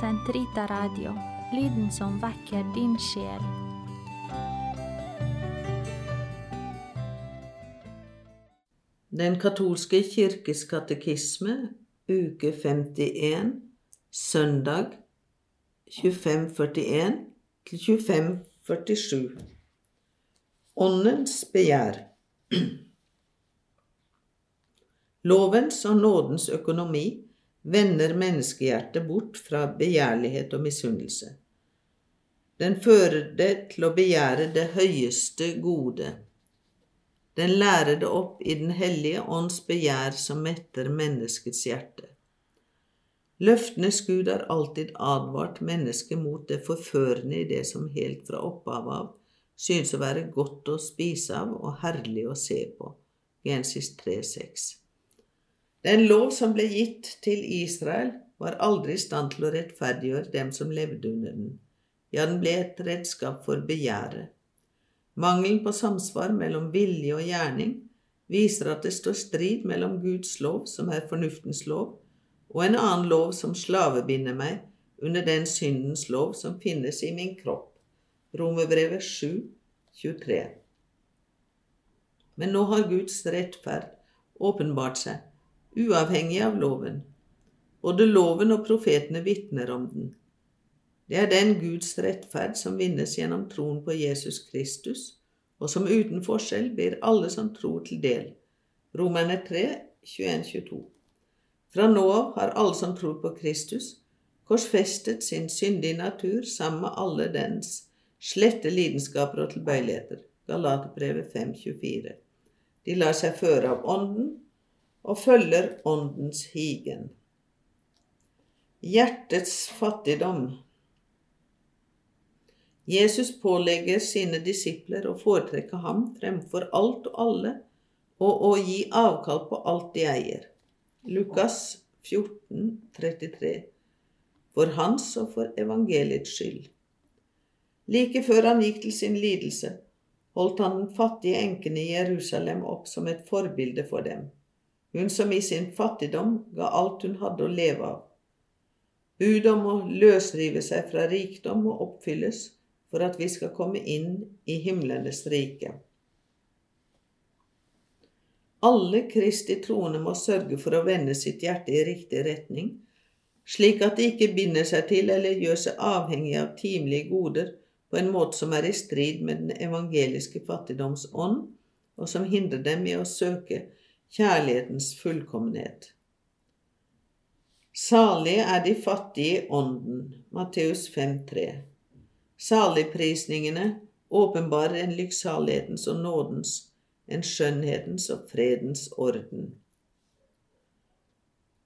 Sentrita Radio, lyden som vekker din sjel. Den katolske kirkes katekisme, uke 51, søndag 2541 til 2547. Åndens begjær. Lovens og nådens økonomi vender menneskehjertet bort fra begjærlighet og misunnelse. Den fører det til å begjære det høyeste gode. Den lærer det opp i Den hellige ånds begjær som metter menneskets hjerte. Løftenes Gud har alltid advart mennesket mot det forførende i det som helt fra opphavet av synes å være godt å spise av og herlig å se på. Genesis 3,6. Den lov som ble gitt til Israel, var aldri i stand til å rettferdiggjøre dem som levde under den. Ja, den ble et redskap for begjæret. Mangelen på samsvar mellom vilje og gjerning viser at det står strid mellom Guds lov, som er fornuftens lov, og en annen lov som slavebinder meg under den syndens lov som finnes i min kropp. Romerbrevet 7, 23. Men nå har Guds rettferd åpenbart seg, uavhengig av loven. Både loven og profetene vitner om den. Det er den Guds rettferd som vinnes gjennom troen på Jesus Kristus, og som uten forskjell blir alle som tror til del. Romerne 3, 21-22. Fra nå av har alle som tror på Kristus, korsfestet sin syndige natur sammen med alle dens slette lidenskaper og tilbøyeligheter. Galaterbrevet 5.24. De lar seg føre av Ånden og følger Åndens higen. Hjertets fattigdom. Jesus pålegger sine disipler å foretrekke ham fremfor alt og alle og å gi avkall på alt de eier. Lukas 14, 33. For hans og for evangeliets skyld. Like før han gikk til sin lidelse, holdt han den fattige enken i Jerusalem opp som et forbilde for dem, hun som i sin fattigdom ga alt hun hadde å leve av. Bud om å løsrive seg fra rikdom må oppfylles for at vi skal komme inn i himlenes rike. Alle Kristi troende må sørge for å vende sitt hjerte i riktig retning, slik at de ikke binder seg til eller gjør seg avhengig av timelige goder på en måte som er i strid med den evangeliske fattigdoms ånd, og som hindrer dem i å søke kjærlighetens fullkommenhet. Salig er de fattige i ånden, Matteus 5,3. Saligprisningene åpenbarer en lykksalighetens og nådens, en skjønnhetens og fredens orden.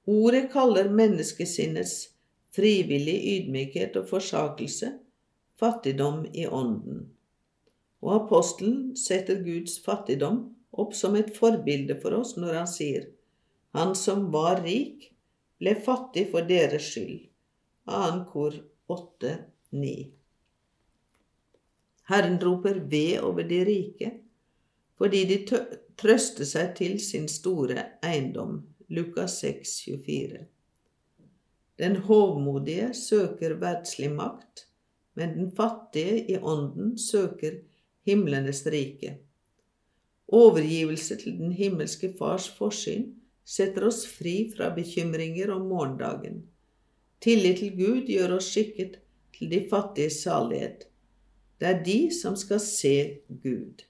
Ordet kaller menneskesinnets frivillig ydmykhet og forsakelse fattigdom i ånden. Og apostelen setter Guds fattigdom opp som et forbilde for oss når han sier Han som var rik, ble fattig for deres skyld. Annen kor 8, 9. Herren roper ved over de rike, fordi de trøster seg til sin store eiendom. Lukas 6, 24. Den hovmodige søker verdslig makt, men den fattige i ånden søker himlenes rike. Overgivelse til den himmelske Fars forsyn setter oss fri fra bekymringer om morgendagen. Tillit til Gud gjør oss skikket til de fattiges salighet. Det er de som skal se Gud.